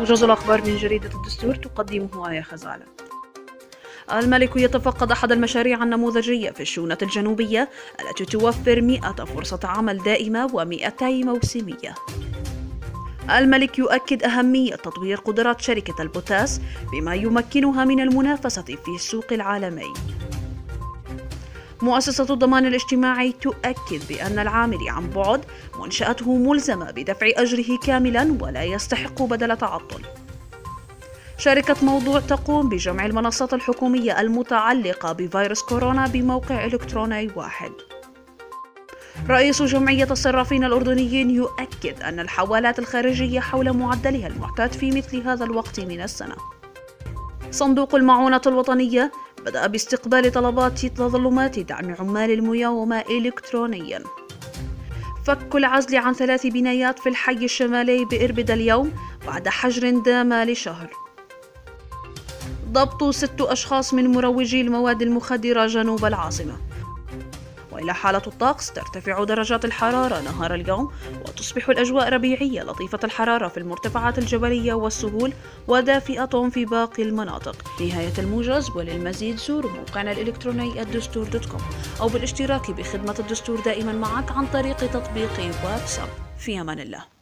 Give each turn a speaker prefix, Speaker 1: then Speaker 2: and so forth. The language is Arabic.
Speaker 1: موجز الأخبار من جريدة الدستور تقدمه آية خزالة. الملك يتفقد أحد المشاريع النموذجية في الشونة الجنوبية التي توفر 100 فرصة عمل دائمة و200 موسمية. الملك يؤكد أهمية تطوير قدرات شركة البوتاس بما يمكنها من المنافسة في السوق العالمي. مؤسسة الضمان الاجتماعي تؤكد بأن العامل عن بعد منشأته ملزمة بدفع أجره كاملا ولا يستحق بدل تعطل. شركة موضوع تقوم بجمع المنصات الحكومية المتعلقة بفيروس كورونا بموقع إلكتروني واحد. رئيس جمعية الصرافين الأردنيين يؤكد أن الحوالات الخارجية حول معدلها المعتاد في مثل هذا الوقت من السنة. صندوق المعونة الوطنية بدأ باستقبال طلبات تظلمات دعم عمال المياومة إلكترونيا. فك العزل عن ثلاث بنايات في الحي الشمالي بإربد اليوم بعد حجر دام لشهر. ضبط ست أشخاص من مروجي المواد المخدرة جنوب العاصمة. وإلى حالة الطقس ترتفع درجات الحرارة نهار اليوم وتصبح الأجواء ربيعية لطيفة الحرارة في المرتفعات الجبلية والسهول ودافئة في باقي المناطق. نهاية الموجز وللمزيد زوروا موقعنا الإلكتروني الدستور دوت كوم أو بالاشتراك بخدمة الدستور دائما معك عن طريق تطبيق واتساب. في أمان الله.